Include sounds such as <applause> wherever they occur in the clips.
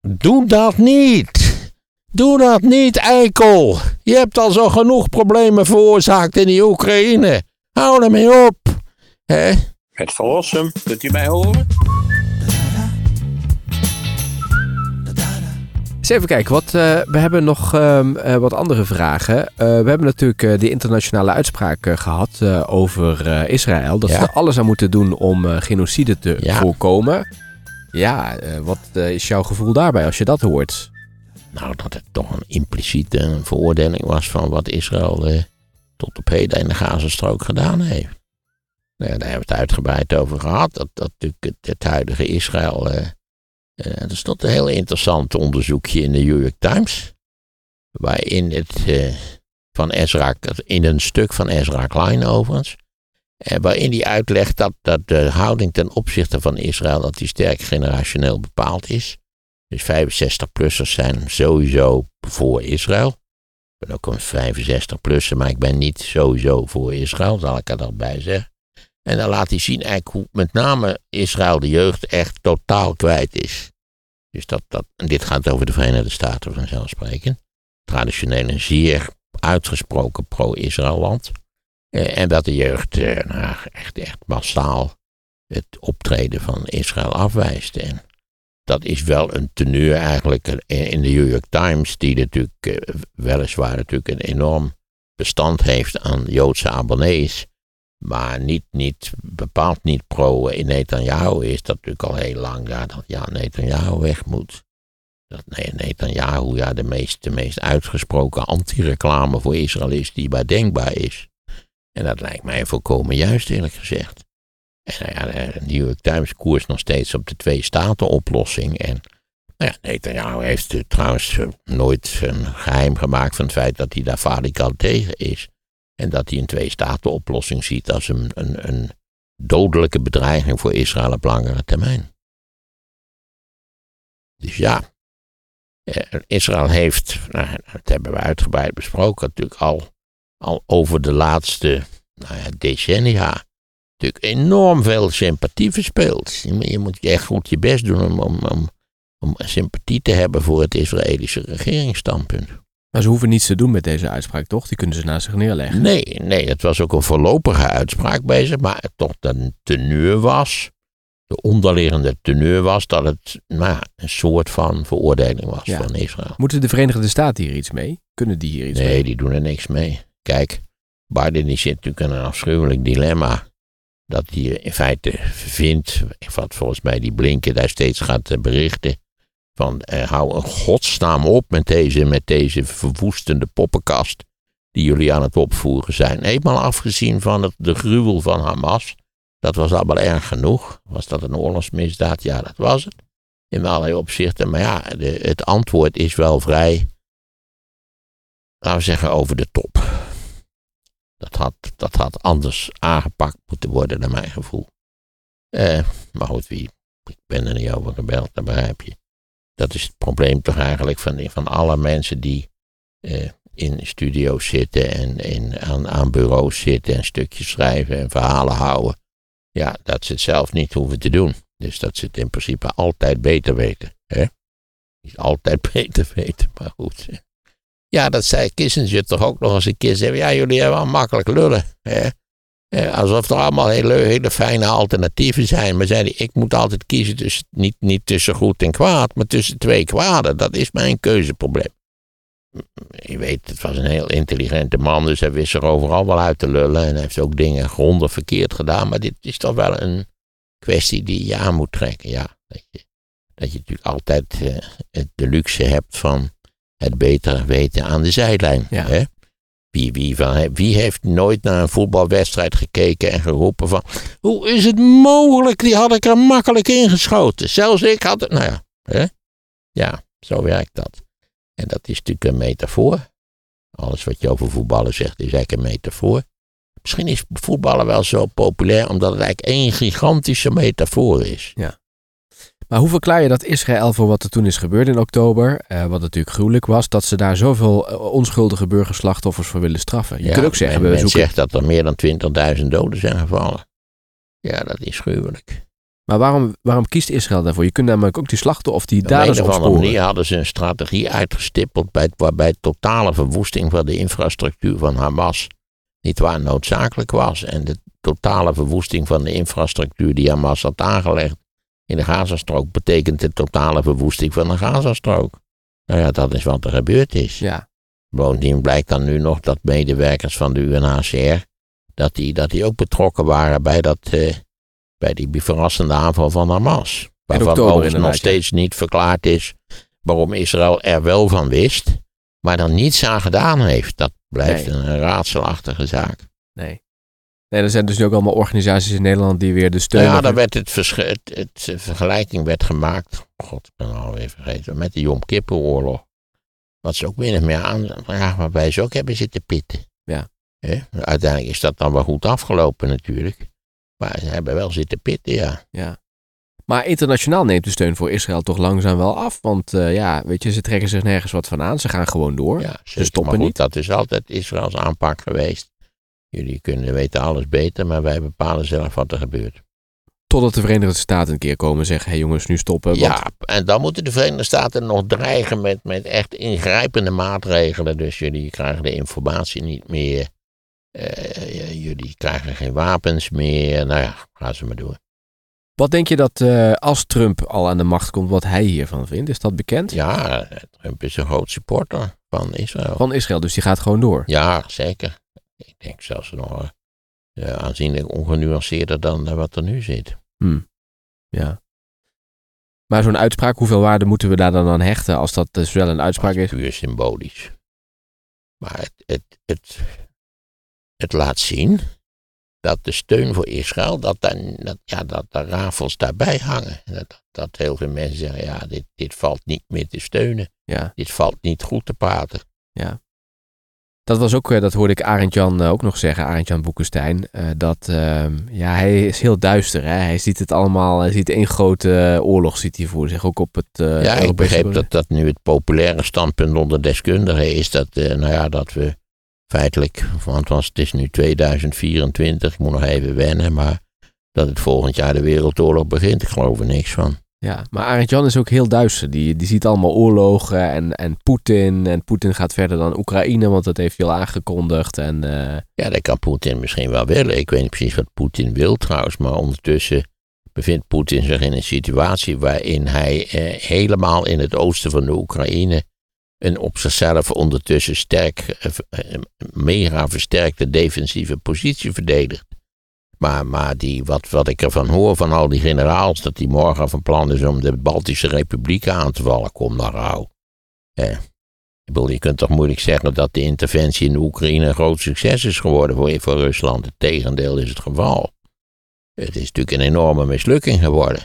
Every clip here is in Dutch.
Doe dat niet. Doe dat niet, eikel. Je hebt al zo genoeg problemen veroorzaakt in die Oekraïne. Hou ermee op. Hè? Het verlossen, kunt u mij horen? Eens even kijken, wat, eh, we hebben nog ehm, eh, wat andere vragen. Eh, we hebben natuurlijk eh, de internationale uitspraak eh, gehad eh, over eh, Israël. Dat ze er alles aan moeten doen om eh, genocide te Ja. voorkomen. Ja, eh, wat eh, is jouw gevoel daarbij als je dat hoort? Nou, dat het toch een impliciete veroordeling was van wat Israël eh, tot op heden in de Gazastrook gedaan heeft. Daar hebben we het uitgebreid over gehad. Dat, dat natuurlijk het, huidige Israël. eh eh, er stond een heel interessant onderzoekje in de New York Times. Waarin het van Ezra, in een stuk van Ezra Klein overigens. Eh, waarin hij uitlegt dat, dat de houding ten opzichte van Israël dat die sterk generationeel bepaald is. Dus 65-plussers zijn sowieso voor Israël. Ik ben ook een 65-plusser, maar ik ben niet sowieso voor Israël, zal ik er dan bij zeggen. En dan laat hij zien eigenlijk hoe met name Israël de jeugd echt totaal kwijt is. Dus dat, dat, en dit gaat over de Verenigde Staten vanzelfsprekend. Traditioneel een zeer uitgesproken pro-Israël land. Eh, en dat de jeugd eh, nou, echt, echt massaal het optreden van Israël afwijst. En dat is wel een teneur eigenlijk in de New York Times, die natuurlijk eh, weliswaar natuurlijk een enorm bestand heeft aan Joodse abonnees, maar niet, niet, bepaald niet pro Netanyahu is. Dat natuurlijk al heel lang, ja, dat Netanyahu weg moet. Dat Netanyahu ja, de meest, de meest uitgesproken anti-reclame voor Israël is die maar denkbaar is. En dat lijkt mij volkomen juist, eerlijk gezegd. En nou ja, de New York Times koers nog steeds op de twee-staten-oplossing. En nou ja, Netanyahu heeft eh, trouwens eh, nooit een geheim gemaakt van het feit dat hij daar radicaal tegen is. En dat hij een twee-staten-oplossing ziet als een, een, een dodelijke bedreiging voor Israël op langere termijn. Dus ja, eh, Israël heeft, nou, dat hebben we uitgebreid besproken, natuurlijk al, al over de laatste nou ja, decennia natuurlijk enorm veel sympathie verspeeld. Je, moet- echt goed je best doen om, om, om, om sympathie te hebben voor het Israëlische regeringsstandpunt. Maar ze hoeven niets te doen met deze uitspraak, toch? Die kunnen ze naast zich neerleggen. Nee, nee, het was ook een voorlopige uitspraak bezig, maar toch de teneur was, de onderliggende teneur was dat het nou, ja, een soort van veroordeling was Ja. van Israël. Moeten de Verenigde Staten hier iets mee? Kunnen die hier iets mee? Nee, die doen er niks mee. Kijk, Biden zit natuurlijk in een afschuwelijk dilemma. Dat hij in feite vindt, wat volgens mij die Blinken daar steeds gaat eh, berichten. Van eh, hou een godsnaam op met deze, met deze verwoestende poppenkast. Die jullie aan het opvoeren zijn. Eenmaal afgezien van het, de gruwel van Hamas. Dat was allemaal erg genoeg. Was dat een oorlogsmisdaad? Ja, dat was het. In allerlei opzichten. Maar ja, de, het antwoord is wel vrij laten we zeggen, over de top. Dat had, dat had anders aangepakt moeten worden, naar mijn gevoel. Eh, maar goed, wie, ik ben er niet over gebeld, dat begrijp je. Dat is het probleem toch eigenlijk van, van alle mensen die eh, in studio's zitten en in, aan, aan bureaus zitten en stukjes schrijven en verhalen houden. Ja, dat ze het zelf niet hoeven te doen. Dus dat ze het in principe altijd beter weten. Hè? Niet altijd <laughs> beter weten, maar goed. Ja, dat zei Kissinger toch ook nog eens een keer. Zei, ja, jullie hebben wel makkelijk lullen. Hè? Alsof er allemaal hele, hele fijne alternatieven zijn. Maar zei hij, ik moet altijd kiezen tussen, niet, niet tussen goed en kwaad, maar tussen twee kwaden. Dat is mijn keuzeprobleem. Je weet, het was een heel intelligente man, dus hij wist er overal wel uit te lullen. En hij heeft ook dingen grondig verkeerd gedaan. Maar dit is toch wel een kwestie die je aan moet trekken. Ja, dat je, dat je natuurlijk altijd eh, de luxe hebt van het beter weten aan de zijlijn. Ja. Hè? Wie, wie, van, wie heeft nooit naar een voetbalwedstrijd gekeken en geroepen van... Hoe is het mogelijk? Die had ik er makkelijk ingeschoten. Zelfs ik had het... Nou ja, hè? ja, zo werkt dat. En dat is natuurlijk een metafoor. Alles wat je over voetballen zegt is eigenlijk een metafoor. Misschien is voetballen wel zo populair omdat het eigenlijk één gigantische metafoor is. Maar hoe verklaar je dat Israël voor wat er toen is gebeurd in oktober, eh, wat natuurlijk gruwelijk was, dat ze daar zoveel eh, onschuldige burgerslachtoffers voor willen straffen? Je Ja, kunt ook zeggen, men, we zoeken... zegt dat er meer dan 20.000 doden zijn gevallen. Ja, dat is gruwelijk. Maar waarom, waarom kiest Israël daarvoor? Je kunt namelijk ook die slachten of die Op een daders of andere opsporen. manier hadden ze een strategie uitgestippeld bij, waarbij totale verwoesting van de infrastructuur van Hamas niet waar noodzakelijk was. En de totale verwoesting van de infrastructuur die Hamas had aangelegd in de Gazastrook betekent de totale verwoesting van de Gazastrook. Nou ja, dat is wat er gebeurd is. Ja, Bovendien blijkt dan nu nog dat medewerkers van de UNHCR, dat die, dat die ook betrokken waren bij, dat, eh, bij die verrassende aanval van Hamas. Waarvan overigens nog steeds niet verklaard is waarom Israël er wel van wist, maar er niets aan gedaan heeft. Dat blijft Nee. een raadselachtige zaak. nee. Nee, er zijn dus nu ook allemaal organisaties in Nederland die weer de steun... ja, daar werd het, het, het, eh, vergelijking werd gemaakt, god, ik ben alweer vergeten, met de Yom Kippur-oorlog. Wat ze ook min of meer aan, ja, waarbij ze ook hebben zitten pitten. Ja. Uiteindelijk is dat dan wel goed afgelopen natuurlijk. Maar ze hebben wel zitten pitten, ja. Ja. Maar internationaal neemt de steun voor Israël toch langzaam wel af. Want eh, ja, weet je, ze trekken zich nergens wat van aan. Ze gaan gewoon door. ja zeker. stoppen maar goed, niet. dat is altijd Israëls aanpak geweest. Jullie kunnen weten alles beter, maar wij bepalen zelf wat er gebeurt. Totdat de Verenigde Staten een keer komen en zeggen: hé hey jongens, nu stoppen. Want, Ja, en dan moeten de Verenigde Staten nog dreigen met, met echt ingrijpende maatregelen. Dus jullie krijgen de informatie niet meer. Eh, jullie krijgen geen wapens meer. Nou ja, gaan ze maar door. Wat denk je dat eh, als Trump al aan de macht komt, wat hij hiervan vindt? Is dat bekend? Ja, Trump is een groot supporter van Israël. Van Israël, dus die gaat gewoon door. Ja, zeker. Ik denk zelfs nog eh, aanzienlijk ongenuanceerder dan eh, wat er nu zit. Ja. Maar zo'n uitspraak, hoeveel waarde moeten we daar dan aan hechten als dat dus wel een uitspraak is? puur symbolisch. Maar het, het, het, het laat zien dat de steun voor Israël, dat, dan, dat, ja, dat de rafels daarbij hangen. Dat, dat heel veel mensen zeggen, ja, dit, dit valt niet meer te steunen. Ja. Dit valt niet goed te praten. Dat was ook, eh, dat hoorde ik Arend Jan eh, ook nog zeggen, Arend Jan Boekenstein. eh, dat, ehm, ja, hij is heel duister. Hè? Hij ziet het allemaal, hij ziet één grote oorlog ziet hij voor zich, ook op het ja, ik begreep dat dat nu het populaire standpunt onder deskundigen is. Dat, nou ja, dat we feitelijk, want het is nu 2024, ik moet nog even wennen, maar dat het volgend jaar de Wereldoorlog begint. Ik geloof er niks van. Ja, maar Arend Jan is ook heel duister. Die, die ziet allemaal oorlogen en, en Poetin. En Poetin gaat verder dan Oekraïne, want dat heeft hij al aangekondigd. En eh, Ja, dat kan Poetin misschien wel willen. Ik weet niet precies wat Poetin wil trouwens, maar ondertussen bevindt Poetin zich in een situatie waarin hij eh, helemaal in het oosten van de Oekraïne een op zichzelf ondertussen sterk, eh, mega versterkte defensieve positie verdedigt. Maar, maar die, wat, wat ik ervan hoor van al die generaals, dat die morgen van plan is om de Baltische Republieken aan te vallen, kom nou gauw. Eh, ik bedoel, je kunt toch moeilijk zeggen dat de interventie in de Oekraïne een groot succes is geworden voor, voor Rusland. Het tegendeel is het geval. Het is natuurlijk een enorme mislukking geworden.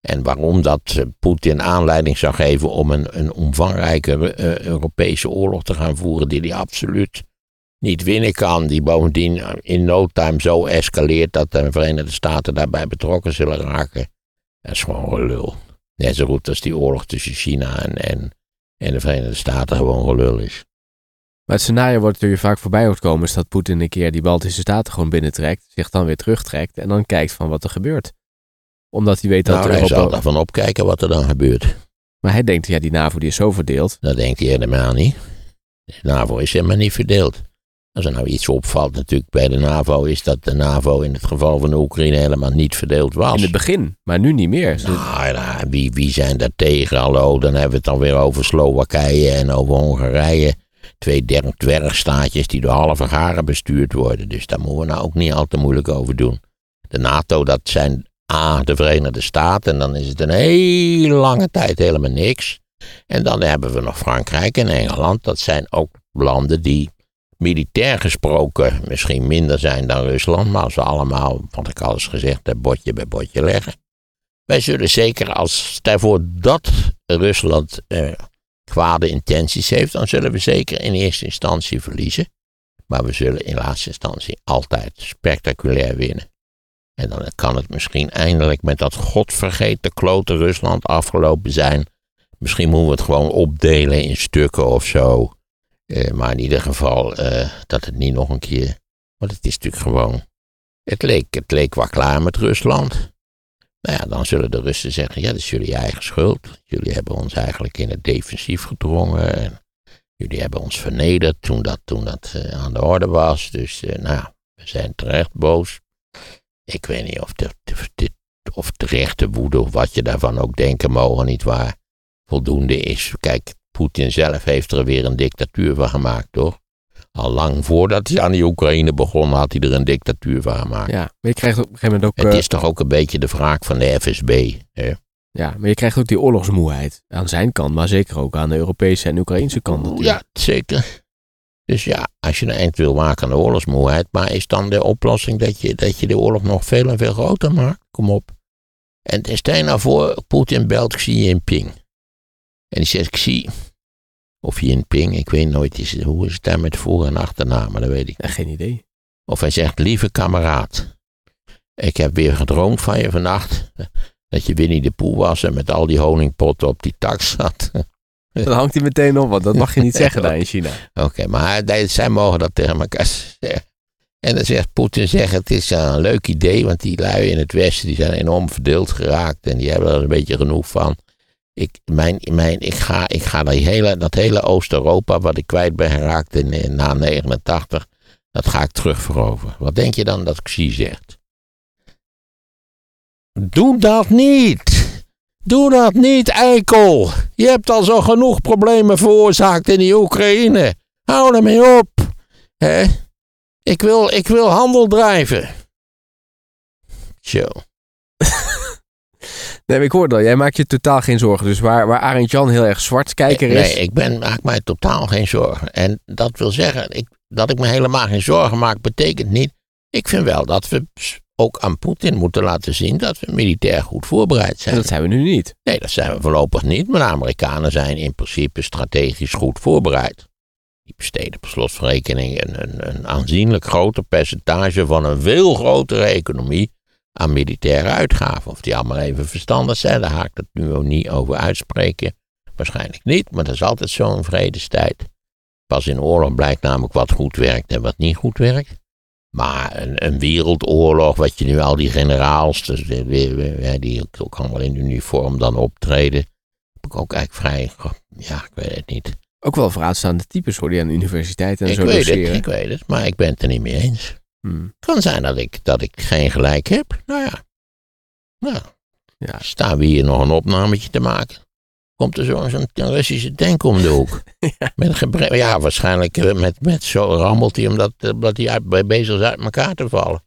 En waarom dat eh, Poetin aanleiding zou geven om een, een omvangrijke eh, Europese oorlog te gaan voeren, die hij absoluut niet winnen kan, die bovendien in no time zo escaleert dat de Verenigde Staten daarbij betrokken zullen raken, dat is gewoon gelul. Net zo goed als die oorlog tussen China en, en, en de Verenigde Staten gewoon gelul is. Maar het scenario wordt er je vaak voorbij hoort komen, is dat Poetin een keer die Baltische Staten gewoon binnentrekt, zich dan weer terugtrekt en dan kijkt van wat er gebeurt. Omdat hij weet dat nou, hij zal daarvan opkijken wat er dan gebeurt. Maar hij denkt, ja, die NAVO die is zo verdeeld. Dat denkt hij helemaal niet. De NAVO is helemaal niet verdeeld. Als er nou iets opvalt natuurlijk bij de NAVO, is dat de NAVO in het geval van de Oekraïne helemaal niet verdeeld was. In het begin, maar nu niet meer. Nou, ja, wie, wie zijn daar tegen? Hallo, dan hebben we het dan weer over Slowakije en over Hongarije. Twee dwergstaatjes die door halve garen bestuurd worden. Dus daar moeten we nou ook niet al te moeilijk over doen. De NATO, dat zijn A, de Verenigde Staten. En dan is het een hele lange tijd helemaal niks. En dan hebben we nog Frankrijk en Engeland. Dat zijn ook landen die militair gesproken misschien minder zijn dan Rusland. Maar als we allemaal, wat ik al eens gezegd heb, botje bij botje leggen. Wij zullen zeker als, stel voor dat Rusland eh, kwade intenties heeft, dan zullen we zeker in eerste instantie verliezen. Maar we zullen in laatste instantie altijd spectaculair winnen. En dan kan het misschien eindelijk met dat godvergeten klote Rusland afgelopen zijn. Misschien moeten we het gewoon opdelen in stukken of zo. Eh, maar in ieder geval eh, dat het niet nog een keer. Want het is natuurlijk gewoon. Het leek, het leek wel klaar met Rusland. Nou ja, dan zullen de Russen zeggen, ja, dat is jullie eigen schuld. Jullie hebben ons eigenlijk in het defensief gedrongen. En jullie hebben ons vernederd toen dat, toen dat eh, aan de orde was. Dus, nou, we zijn terecht boos. Ik weet niet of de- of terechte woede, of wat je daarvan ook denken mogen, niet waar, voldoende is. Kijk, Poetin zelf heeft er weer een dictatuur van gemaakt, toch? Al lang voordat hij aan die Oekraïne begon, had hij er een dictatuur van gemaakt. Ja, maar je krijgt op een gegeven moment ook, Het eh, is toch ook een beetje de wraak van de FSB. Hè? ja, maar je krijgt ook die oorlogsmoeheid. Aan zijn kant, maar zeker ook aan de Europese en Oekraïnse kant natuurlijk. Ja, zeker. Dus ja, als je een eind wil maken aan de oorlogsmoeheid, maar is dan de oplossing dat je, dat je de oorlog nog veel en veel groter maakt? Kom op. En stel je nou voor, Poetin belt Xi Jinping. En die zegt Xi, of Jinping, ik weet nooit, is, hoe is het daar met voor- en achternaam, dat weet ik Ja, geen idee. Of hij zegt, lieve kameraad, ik heb weer gedroomd van je vannacht. Dat je Winnie de Poel was en met al die honingpotten op die tak zat. <laughs> Dan hangt hij meteen op, want dat mag je niet <laughs> zeggen daar in China. Oké, maar zij mogen dat tegen elkaar zeggen. En dan zegt Poetin, zegt, het is een leuk idee, want die lui in het Westen die zijn enorm verdeeld geraakt en die hebben er een beetje genoeg van. Ik, mijn, mijn, ik ga, ik ga dat hele, dat hele Oost-Europa wat ik kwijt ben geraakt in, na 89, dat ga ik terugveroveren. Wat denk je dan dat Xi zegt? Doe dat niet! Doe dat niet, eikel! Je hebt al zo genoeg problemen veroorzaakt in die Oekraïne. Hou ermee op! Ik, wil, ik wil handel drijven. Zo. Nee, maar ik hoorde al, jij maakt je totaal geen zorgen. Dus waar, waar Arend Jan heel erg zwartkijker is. Nee, ik ben, maak mij totaal geen zorgen. En dat wil zeggen, ik, dat ik me helemaal geen zorgen maak, betekent niet. Ik vind wel dat we ook aan Poetin moeten laten zien dat we militair goed voorbereid En zijn. dat zijn we nu niet. Nee, dat zijn we voorlopig niet. Maar de Amerikanen zijn in principe strategisch goed voorbereid. Die besteden per slot van rekening een, een, een aanzienlijk groter percentage van een veel grotere economie aan militaire uitgaven. Of die allemaal even verstandig zijn, daar ga ik het nu ook niet over uitspreken. Waarschijnlijk niet, maar dat is altijd zo in vredestijd. Pas in oorlog blijkt namelijk wat goed werkt en wat niet goed werkt. Maar een, een wereldoorlog, wat je nu al die generaals, dus die ook, allemaal in uniform dan optreden, heb ik ook eigenlijk vrij, ja, ik weet het niet. Ook wel vooraanstaande types hoor die aan de universiteit en ik zo weet het, ik weet het, maar ik ben het er niet mee eens. Hmm. Het kan zijn dat ik, dat ik geen gelijk heb. Nou ja. Nou, Ja. staan we hier nog een opnametje te maken. Komt er zo'n zo'n Russische tank om de hoek. <laughs> Met een gebre- ja, waarschijnlijk eh, met, met zo rammelt hij omdat, omdat hij uit, bij- bezig is uit elkaar te vallen.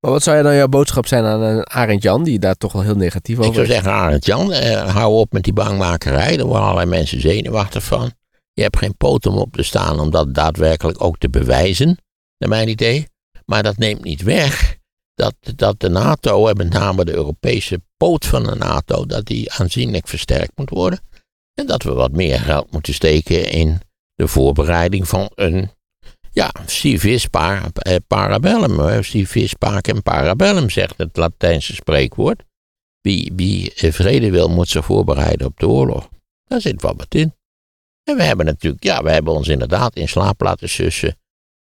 Maar wat zou dan jouw boodschap zijn aan een Arend Jan, die daar toch wel heel negatief Ik over zou is? zeggen, Arend Jan, eh, hou op met die bangmakerij. Daar worden allerlei mensen zenuwachtig van. Je hebt geen poot om op te staan om dat daadwerkelijk ook te bewijzen, naar mijn idee. Maar dat neemt niet weg dat, dat de NATO, en met name de Europese poot van de NATO, dat die aanzienlijk versterkt moet worden. En dat we wat meer geld moeten steken in de voorbereiding van een, ja, civis par, eh, parabellum. Civis pacem parabellum, zegt het Latijnse spreekwoord. Wie, wie eh, vrede wil, moet zich voorbereiden op de oorlog. Daar zit wel wat in. En we hebben natuurlijk, ja, we hebben ons inderdaad in slaap laten sussen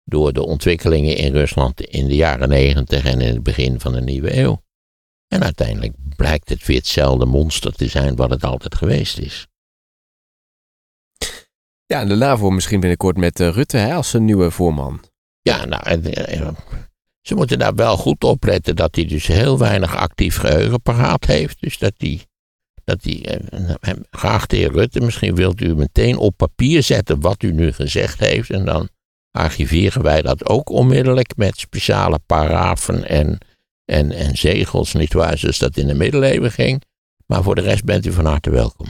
door de ontwikkelingen in Rusland in de jaren negentig en in het begin van de nieuwe eeuw. En uiteindelijk blijkt het weer hetzelfde monster te zijn wat het altijd geweest is. Ja, en de NAVO misschien binnenkort met eh, Rutte hè, als zijn nieuwe voorman. Ja, nou, eh, eh, ze moeten daar wel goed op letten dat hij dus heel weinig actief geheugen paraat heeft. Dus dat hij, dat hij graag de heer Rutte, misschien wilt u meteen op papier zetten wat u nu gezegd heeft. En dan archiveren wij dat ook onmiddellijk met speciale parafen en, en, en zegels, nietwaar, zoals dat in de middeleeuwen ging. Maar voor de rest bent u van harte welkom.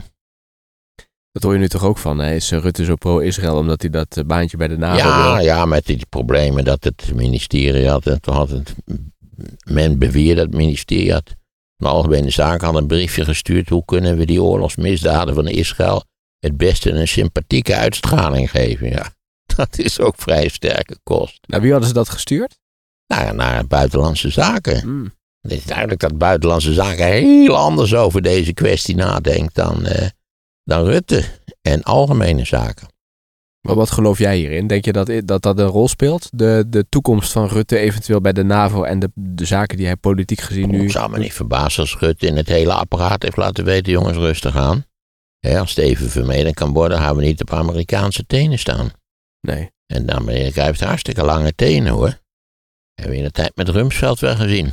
Dat hoor je nu toch ook van. Hè? Is eh, Rutte zo pro-Israël omdat hij dat eh, baantje bij de NAVO Ja, wil? ja, met die problemen dat het ministerie had. En toen had het, men beweerde dat het ministerie had. Een algemene zaak had een briefje gestuurd. Hoe kunnen we die oorlogsmisdaden van Israël het beste een sympathieke uitstraling geven? Ja, <laughs> dat is ook vrij sterke kost. Nou, wie hadden ze dat gestuurd? Nou, naar buitenlandse zaken. Hmm. Het is duidelijk dat buitenlandse zaken heel anders over deze kwestie nadenkt dan, eh, dan Rutte en algemene zaken. Maar wat geloof jij hierin? Denk je dat dat, dat een rol speelt? De, de toekomst van Rutte eventueel bij de NAVO en de, de zaken die hij politiek gezien nu... Het zou me niet verbazen als Rutte in het hele apparaat heeft laten weten, jongens, rustig aan. Als het even vermeden kan worden, gaan we niet op Amerikaanse tenen staan. Nee. En Amerika heeft hartstikke lange tenen hoor. Hebben we in de tijd met Rumsfeld wel gezien.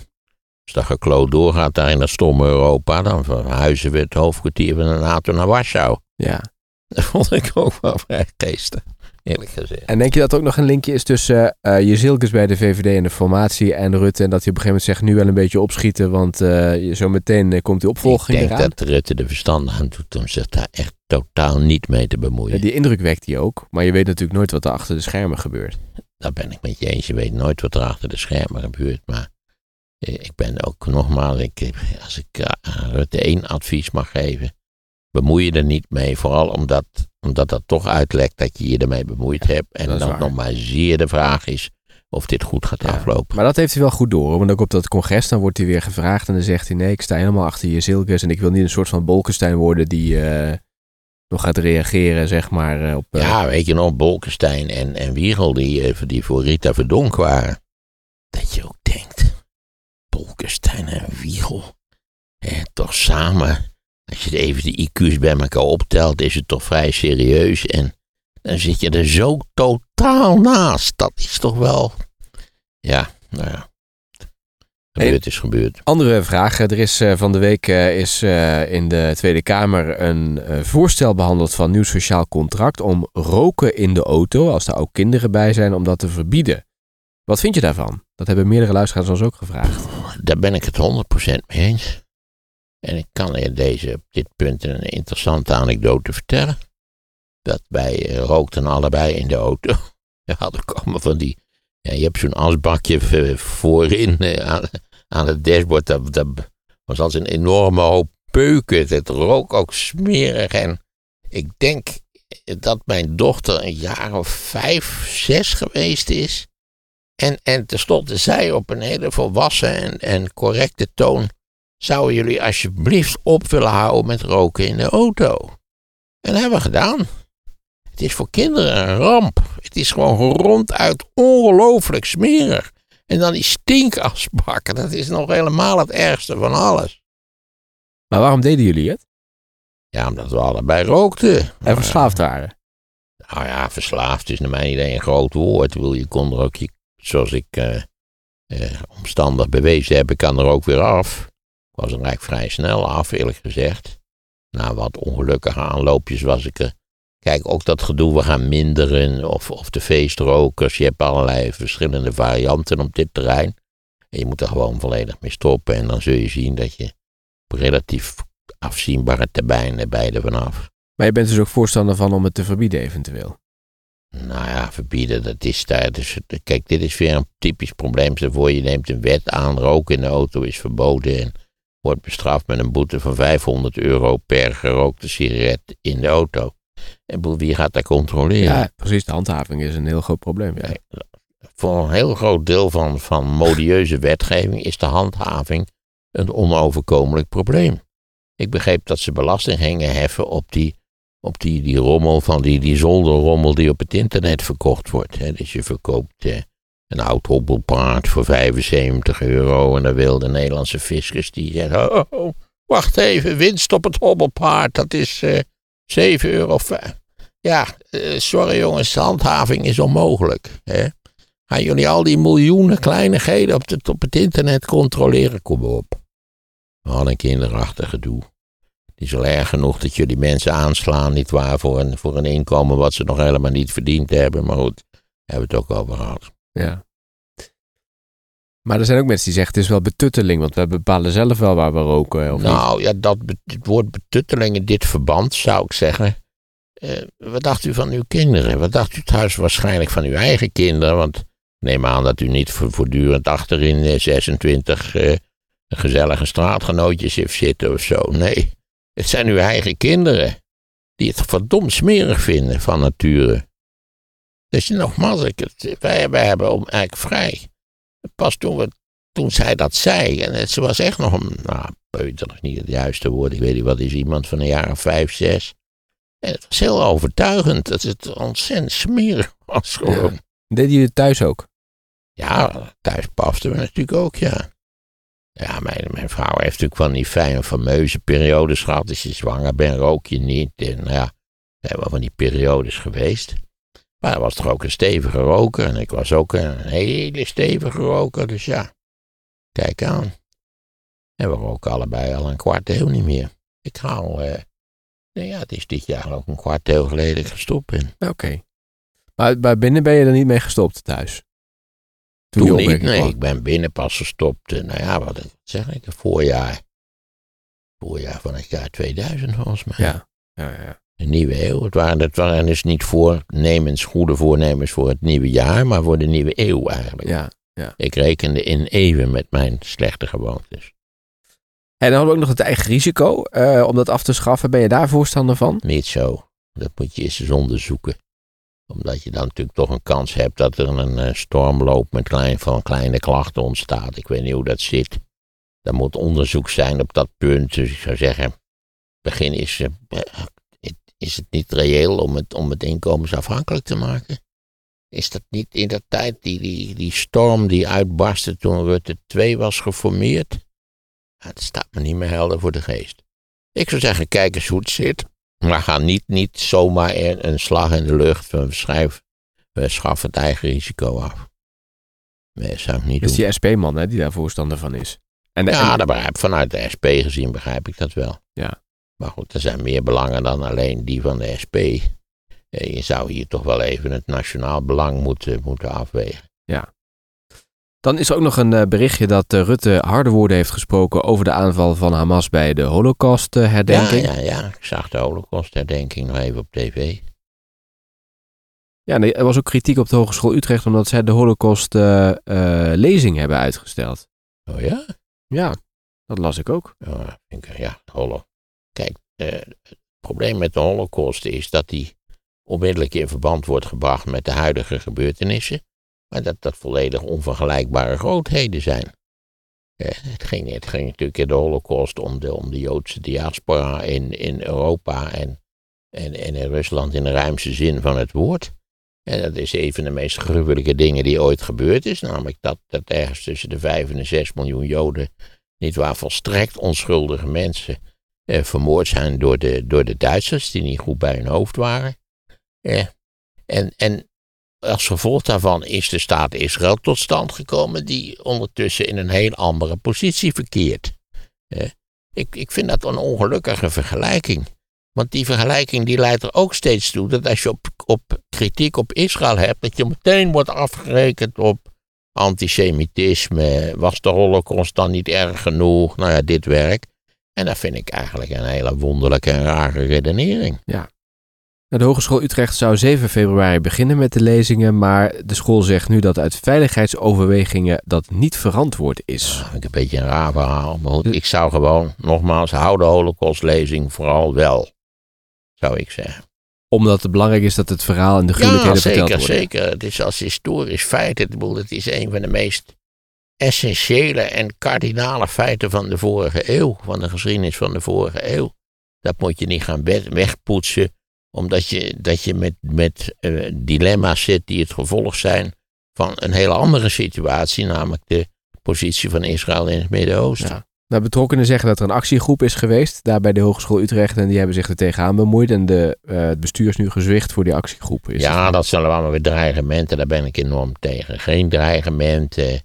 Als dat gekloot doorgaat daar in dat stomme Europa, dan verhuizen we het hoofdkwartier van de NATO naar Warschau. Ja. Dat vond ik ook wel vrij geestig, eerlijk gezegd. En denk je dat ook nog een linkje is tussen uh, Jezilkes bij de VVD en de formatie en Rutte en dat hij op een gegeven moment zegt nu wel een beetje opschieten, want uh, zo meteen uh, komt die opvolging Ik denk eraan? dat Rutte de verstand aan doet om zich daar echt totaal niet mee te bemoeien. Die indruk wekt hij ook, maar je weet natuurlijk nooit wat er achter de schermen gebeurt. Daar ben ik met je eens. Je weet nooit wat er achter de schermen gebeurt. Maar ik ben ook nogmaals, ik, als ik Rutte één advies mag geven, bemoei je er niet mee. Vooral omdat, omdat dat toch uitlekt dat je je ermee bemoeid hebt. En dat dan waar. nog maar zeer de vraag is of dit goed gaat Ja, aflopen. Maar dat heeft hij wel goed door, want ook op dat congres dan wordt hij weer gevraagd en dan zegt hij nee, ik sta helemaal achter Jezilkes en ik wil niet een soort van Bolkestein worden die eh, nog gaat reageren, zeg maar, eh, op... eh, Ja, weet je nog, Bolkestein en, en Wiegel die, die voor Rita Verdonk waren. Dat je ook denkt, Bolkestein en Wiegel, eh, toch samen. Als je even de IQ's bij elkaar optelt, is het toch vrij serieus. En dan zit je er zo totaal naast. Dat is toch wel, ja, nou ja. Gebeurd is gebeurd. Andere vraag. Er is eh, van de week eh, is, eh, in de Tweede Kamer een voorstel behandeld van nieuw sociaal contract om roken in de auto, als daar ook kinderen bij zijn, om dat te verbieden. Wat vind je daarvan? Dat hebben meerdere luisteraars ons ook gevraagd. Daar ben ik het 100% mee eens. En ik kan je deze, op dit punt een interessante anekdote vertellen. Dat wij eh, rookten allebei in de auto. <laughs> We hadden komen van die. Ja, je hebt zo'n asbakje voorin eh, aan, het dashboard. Dat, dat was als een enorme hoop peuken. Het rook ook smerig. En ik denk dat mijn dochter een jaar of vijf, zes geweest is. En, en tenslotte zei op een hele volwassen en, en correcte toon: Zouden jullie alsjeblieft op willen houden met roken in de auto? En dat hebben we gedaan. Het is voor kinderen een ramp. Het is gewoon ronduit ongelooflijk smerig. En dan die stinkasbakken, dat is nog helemaal het ergste van alles. Maar waarom deden jullie het? Ja, omdat we allebei rookten. En verslaafd waren. Nou ja, verslaafd is naar mijn idee een groot woord. Wil je kon er ook, je, zoals ik eh, eh, omstandig bewezen heb, ik kan er ook weer af. Was er eigenlijk vrij snel af, eerlijk gezegd. Na wat ongelukkige aanloopjes was ik er. Kijk, ook dat gedoe, we gaan minderen, of, of de feestrokers. Je hebt allerlei verschillende varianten op dit terrein. En je moet er gewoon volledig mee stoppen. En dan zul je zien dat je op relatief afzienbare termijn er beide vanaf. Maar je bent dus ook voorstander van om het te verbieden eventueel. Nou ja, verbieden, dat is daar. Dus, kijk, dit is weer een typisch probleem. Stel voor je neemt een wet aan, roken in de auto is verboden en wordt bestraft met een boete van 500 euro per gerookte sigaret in de auto. En wie gaat dat controleren? Ja, precies. De handhaving is een heel groot probleem. Ja. Voor een heel groot deel van, van modieuze wetgeving is de handhaving een onoverkomelijk probleem. Ik begreep dat ze belasting gingen heffen op die, op die, die rommel van die, die zolderrommel die op het internet verkocht wordt. Hè. Dus je verkoopt eh, een oud hobbelpaard voor 75 euro en dan wil de Nederlandse fiscus die zegt, oh, oh, wacht even, winst op het hobbelpaard, dat is eh 7 euro. Ja, eh, sorry jongens, de handhaving is onmogelijk. Hè. Gaan jullie al die miljoenen kleinigheden op, op het internet controleren? Kom op. Wat een kinderachtig gedoe. Het is al erg genoeg dat jullie mensen aanslaan, nietwaar, voor een, voor een inkomen wat ze nog helemaal niet verdiend hebben. Maar goed, hebben we het ook over gehad. Ja. Maar er zijn ook mensen die zeggen het is wel betutteling, want we bepalen zelf wel waar we roken. Of nou ja, dat het woord betutteling in dit verband zou ik zeggen. eh, wat dacht u van uw kinderen? Wat dacht u thuis waarschijnlijk van uw eigen kinderen? Want neem aan dat u niet vo- voortdurend achterin eh, 26 eh, gezellige straatgenootjes heeft zitten of zo. Nee, het zijn uw eigen kinderen die het verdomd smerig vinden van nature. Dus nogmaals, ik, het, wij, wij hebben om eigenlijk vrij. Pas toen, we, toen zij dat zei, en het, ze was echt nog een, nou, peuter is niet het juiste woord, ik weet niet wat is, iemand van een jaar of vijf, zes. En het was heel overtuigend dat het ontzettend smerig was gewoon. Ja. Deden jullie het thuis ook? Ja, thuis pasten we natuurlijk ook, ja. Ja, mijn, mijn vrouw heeft natuurlijk van die fijne fameuze periodes gehad. Als je zwanger bent, rook je niet. En ja, zijn wel van die periodes geweest. Maar er was toch ook een stevige roker. En ik was ook een hele stevige roker. Dus ja, kijk aan. En we roken allebei al een kwart eeuw niet meer. Ik al, eh, nou ja, het is dit jaar ook een kwart eeuw geleden gestopt ben. Oké. Maar, maar binnen ben je er niet mee gestopt thuis? Toen je niet, nee, kwam? ik ben binnen pas gestopt. eh, nou ja, wat zeg ik, voorjaar. Voorjaar van het jaar 2000 volgens mij. Ja. Ja, ja. De nieuwe eeuw. Het waren, het waren dus niet voornemens, goede voornemens voor het nieuwe jaar, maar voor de nieuwe eeuw eigenlijk. ja. Ik rekende in even met mijn slechte gewoontes. En dan hadden we ook nog het eigen risico eh, om dat af te schaffen. Ben je daar voorstander van? Niet zo. Dat moet je eens eens onderzoeken. Omdat je dan natuurlijk toch een kans hebt dat er een eh, storm loopt met klein, van kleine klachten ontstaat. Ik weet niet hoe dat zit. Er moet onderzoek zijn op dat punt. Dus ik zou zeggen, begin is, is het niet reëel om het, om het inkomensafhankelijk te maken? Is dat niet in dat tijd die, die, die storm die uitbarstte toen Rutte 2 was geformeerd? Het staat me niet meer helder voor de geest. Ik zou zeggen, kijk eens hoe het zit. Maar ga niet, niet zomaar een, slag in de lucht van schrijf, we schaffen het eigen risico af. Nee, dat zou ik niet Dat is doen. die SP-man die daar voorstander van is. En, Ja, en- dat begrijp, vanuit de SP gezien begrijp ik dat wel. Ja. Maar goed, er zijn meer belangen dan alleen die van de SP. Eh, Je zou hier toch wel even het nationaal belang moeten, moeten afwegen. Dan is er ook nog een eh, berichtje dat eh, Rutte harde woorden heeft gesproken over de aanval van Hamas bij de Holocaust-herdenking. Ja, ja, ja. Ik zag de holocaustherdenking nog even op tv. Ja, er was ook kritiek op de Hogeschool Utrecht omdat zij de Holocaust-lezing hebben uitgesteld. Oh ja? Ja, dat las ik ook. Ja, vind ik, ja, holo. Kijk, eh, het probleem met de holocaust is dat die onmiddellijk in verband wordt gebracht met de huidige gebeurtenissen. Maar dat dat volledig onvergelijkbare grootheden zijn. Eh, het, ging, het ging natuurlijk in de holocaust om de, om de Joodse diaspora in, in Europa en, en, en in Rusland in de ruimste zin van het woord. En dat is een van de meest gruwelijke dingen die ooit gebeurd is. Namelijk dat, dat ergens tussen de 5 en de 6 miljoen Joden, niet waar, volstrekt onschuldige mensen eh, vermoord zijn door de, door de Duitsers, die niet goed bij hun hoofd waren. Eh, en, en als gevolg daarvan is de staat Israël tot stand gekomen, die ondertussen in een heel andere positie verkeert. Eh, ik, ik vind dat een ongelukkige vergelijking. Want die vergelijking die leidt er ook steeds toe dat als je op, op kritiek op Israël hebt, dat je meteen wordt afgerekend op antisemitisme. Was de holocaust dan niet erg genoeg? Nou ja, dit werk. En dat vind ik eigenlijk een hele wonderlijke en rare redenering. De Hogeschool Utrecht zou 7 februari beginnen met de lezingen, maar de school zegt nu dat uit veiligheidsoverwegingen dat niet verantwoord is. Een beetje een raar verhaal. Maar goed, ik zou gewoon, nogmaals, hou de holocaustlezing vooral wel. Zou ik zeggen. Omdat het belangrijk is dat het verhaal en de Ja, gruwelijkheden zeker, verteld worden. zeker. Het is als historisch feit. Het is een van de meest essentiële en kardinale feiten van de vorige eeuw. Van de geschiedenis van de vorige eeuw. Dat moet je niet gaan we- wegpoetsen. Omdat je, dat je met, met eh, dilemma's zit die het gevolg zijn van een hele andere situatie. Namelijk de positie van Israël in het Midden-Oosten. Ja. Nou, betrokkenen zeggen dat er een actiegroep is geweest, daar bij de Hogeschool Utrecht, en die hebben zich er tegenaan bemoeid. En de, eh, het bestuur is nu gezwicht voor die actiegroep. Is ja, dat zijn allemaal weer dreigementen. Daar ben ik enorm tegen. Geen dreigementen.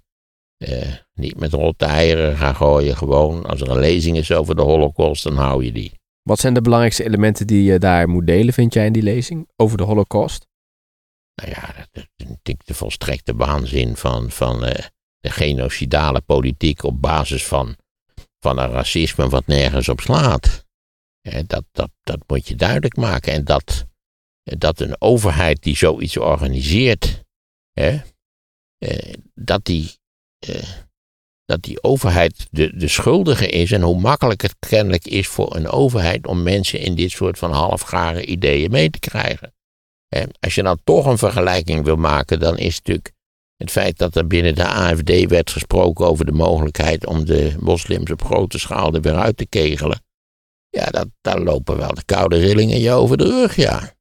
Eh, niet met rotte eieren gaan gooien. Gewoon, als er een lezing is over de holocaust, dan hou je die. Wat zijn de belangrijkste elementen die je daar moet delen, vind jij, in die lezing over de Holocaust? Nou ja, dat is de volstrekte waanzin van, van eh, de genocidale politiek op basis van, van een racisme wat nergens op slaat. Eh, dat, dat, dat moet je duidelijk maken. En dat, dat een overheid die zoiets organiseert, hè, dat, die, dat die overheid de, de schuldige is en hoe makkelijk het kennelijk is voor een overheid om mensen in dit soort van halfgare ideeën mee te krijgen. Als je nou toch een vergelijking wil maken, dan is natuurlijk het feit dat er binnen de AFD werd gesproken over de mogelijkheid om de moslims op grote schaal er weer uit te kegelen. Ja, dat, daar lopen wel de koude rillingen je over de rug, ja.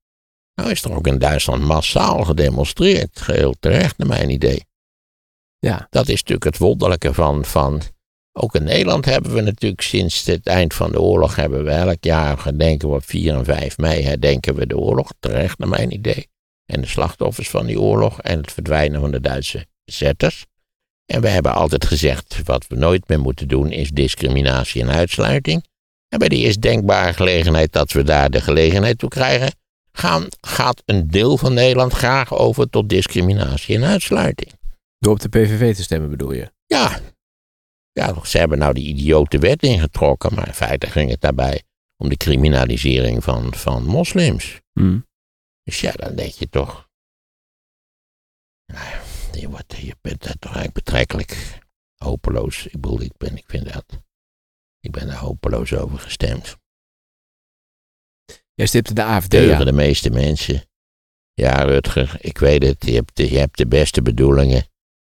Nou is er ook in Duitsland massaal gedemonstreerd. Geheel terecht, naar mijn idee. Ja. Dat is natuurlijk het wonderlijke van, van. Ook in Nederland hebben we natuurlijk sinds het eind van de oorlog. hebben we elk jaar gedenken we op 4 en 5 mei. herdenken we de oorlog. Terecht, naar mijn idee. En de slachtoffers van die oorlog. en het verdwijnen van de Duitse bezetters. En we hebben altijd gezegd: wat we nooit meer moeten doen is discriminatie en uitsluiting. En bij de eerst denkbare gelegenheid dat we daar de gelegenheid toe krijgen, gaat een deel van Nederland graag over tot discriminatie en uitsluiting. Door op de PVV te stemmen bedoel je? Ja. Ja, ze hebben nou die idiote wet ingetrokken, maar in feite ging het daarbij om de criminalisering van, van moslims. Hm. Dus ja, dan denk je toch. Nou ja, je, wordt, je bent daar toch eigenlijk betrekkelijk hopeloos. Ik bedoel, ik, ben, ik vind dat. Ik ben daar hopeloos over gestemd. Jij stipte de AFD Deugen aan. de meeste mensen. Ja, Rutger, ik weet het. Je hebt, de, je hebt de beste bedoelingen.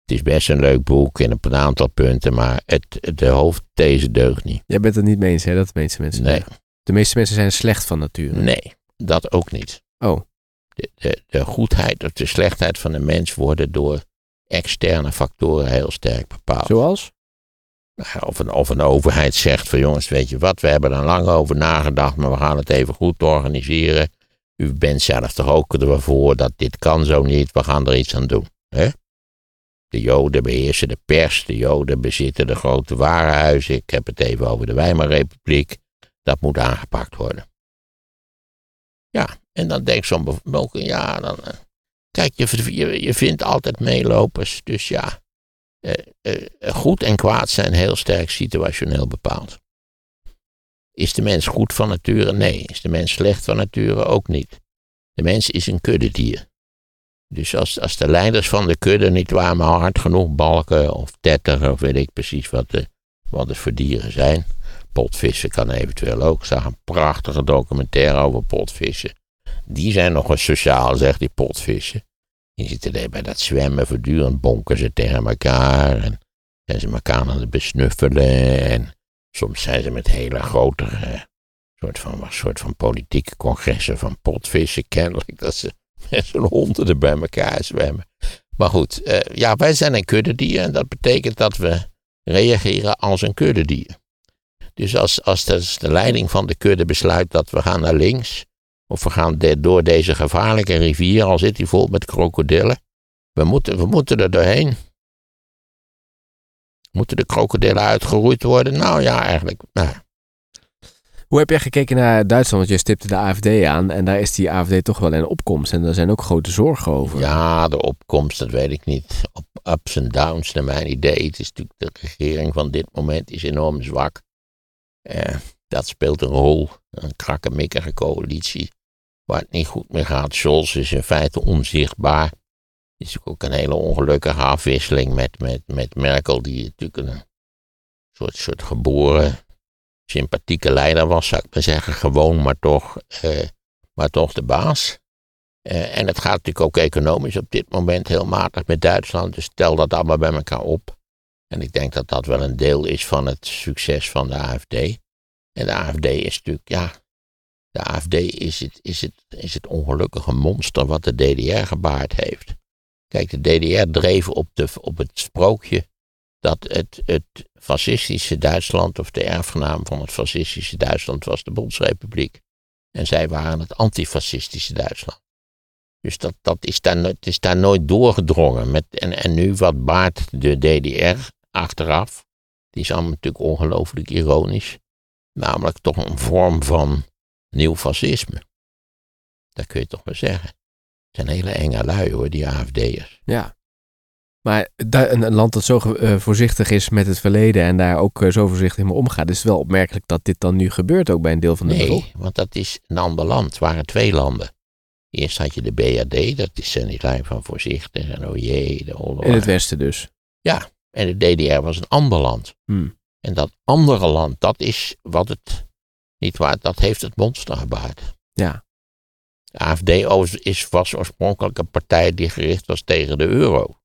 Het is best een leuk boek en op een aantal punten, maar het, de hoofdthese deugt niet. Jij bent het niet mee eens, hè, dat de meeste mensen Nee, zeggen. De meeste mensen zijn slecht van nature. nee, dat ook niet. Oh, De, de, de goedheid of de slechtheid van de mens worden door externe factoren heel sterk bepaald. zoals? Nou, Of een, of een overheid zegt van jongens, weet je wat, we hebben er lang over nagedacht, maar we gaan het even goed organiseren. U bent zelf toch ook ervoor dat dit kan zo niet, we gaan er iets aan doen. Hè? De Joden beheersen de pers, de Joden bezitten de grote warenhuizen. Ik heb het even over de Weimarrepubliek. Dat moet aangepakt worden. Ja, en dan denkt zo'n bevolking, ja, dan. eh, kijk, je, je, vindt altijd meelopers, dus ja. eh, eh, goed en kwaad zijn heel sterk situationeel bepaald. Is de mens goed van nature? Nee. Is de mens slecht van nature? Ook niet. De mens is een kuddedier. Dus als, als de leiders van de kudde niet waar maar hard genoeg balken of tetteren of weet ik precies wat, de, wat het voor dieren zijn. Potvissen kan eventueel ook. Ik zag een prachtige documentaire over potvissen. Die zijn nog eens sociaal, zegt die potvissen. Die zitten er bij dat zwemmen voortdurend bonken ze tegen elkaar. En zijn ze elkaar aan het besnuffelen. En soms zijn ze met hele grote eh, soort, van, soort van politieke congressen van potvissen kennelijk. Dat ze <laughs> zo'n honderden bij elkaar zwemmen. Maar goed, eh, ja, wij zijn een kuddedier en dat betekent dat we reageren als een kuddedier. Dus als, als de, de leiding van de kudde besluit dat we gaan naar links, of we gaan door deze gevaarlijke rivier, al zit die vol met krokodillen, we moeten, we moeten er doorheen. Moeten de krokodillen uitgeroeid worden? Nou ja, eigenlijk. Nou, Hoe heb jij gekeken naar Duitsland? Want je stipte de AFD aan en daar is die AFD toch wel in opkomst. En daar zijn ook grote zorgen over. Ja, de opkomst, dat weet ik niet. Op ups en downs, naar mijn idee. Het is natuurlijk de regering van dit moment is enorm zwak. Eh, dat speelt een rol. Een krakkemikkige coalitie. Waar het niet goed meer gaat. Scholz is in feite onzichtbaar. Het is ook een hele ongelukkige afwisseling met, met, met Merkel, die natuurlijk een soort, soort geboren sympathieke leider was, zou ik maar zeggen. Gewoon, maar toch, eh, maar toch de baas. Eh, en het gaat natuurlijk ook economisch op dit moment heel matig met Duitsland. Dus tel dat allemaal bij elkaar op. En ik denk dat dat wel een deel is van het succes van de AFD. En de AFD is natuurlijk, ja. De AFD is het, is het, is het ongelukkige monster wat de DDR gebaard heeft. Kijk, de DDR dreef op, de, op het sprookje dat het, het fascistische Duitsland, of de erfgenaam van het fascistische Duitsland, was de Bondsrepubliek. En zij waren het antifascistische Duitsland. Dus dat, dat is, daar, het is daar nooit doorgedrongen. Met, en, en nu wat baart de DDR achteraf, die is allemaal natuurlijk ongelooflijk ironisch, namelijk toch een vorm van nieuw fascisme. Dat kun je toch wel zeggen. Het zijn hele enge lui hoor, die AFD'ers. Ja. Maar een, een land dat zo eh, voorzichtig is met het verleden en daar ook eh, zo voorzichtig mee omgaat, is het wel opmerkelijk dat dit dan nu gebeurt ook bij een deel van de Nee, bevolking. want dat is een ander land. Het waren twee landen. Eerst had je de BRD, dat is die lijn van voorzichtig en oh jee, de oorlog. In het westen dus. En de DDR was een ander land. Hmm. En dat andere land, dat is wat het, niet waar, dat heeft het monster gebaard. Ja. De AFD is, was oorspronkelijk een partij die gericht was tegen de euro.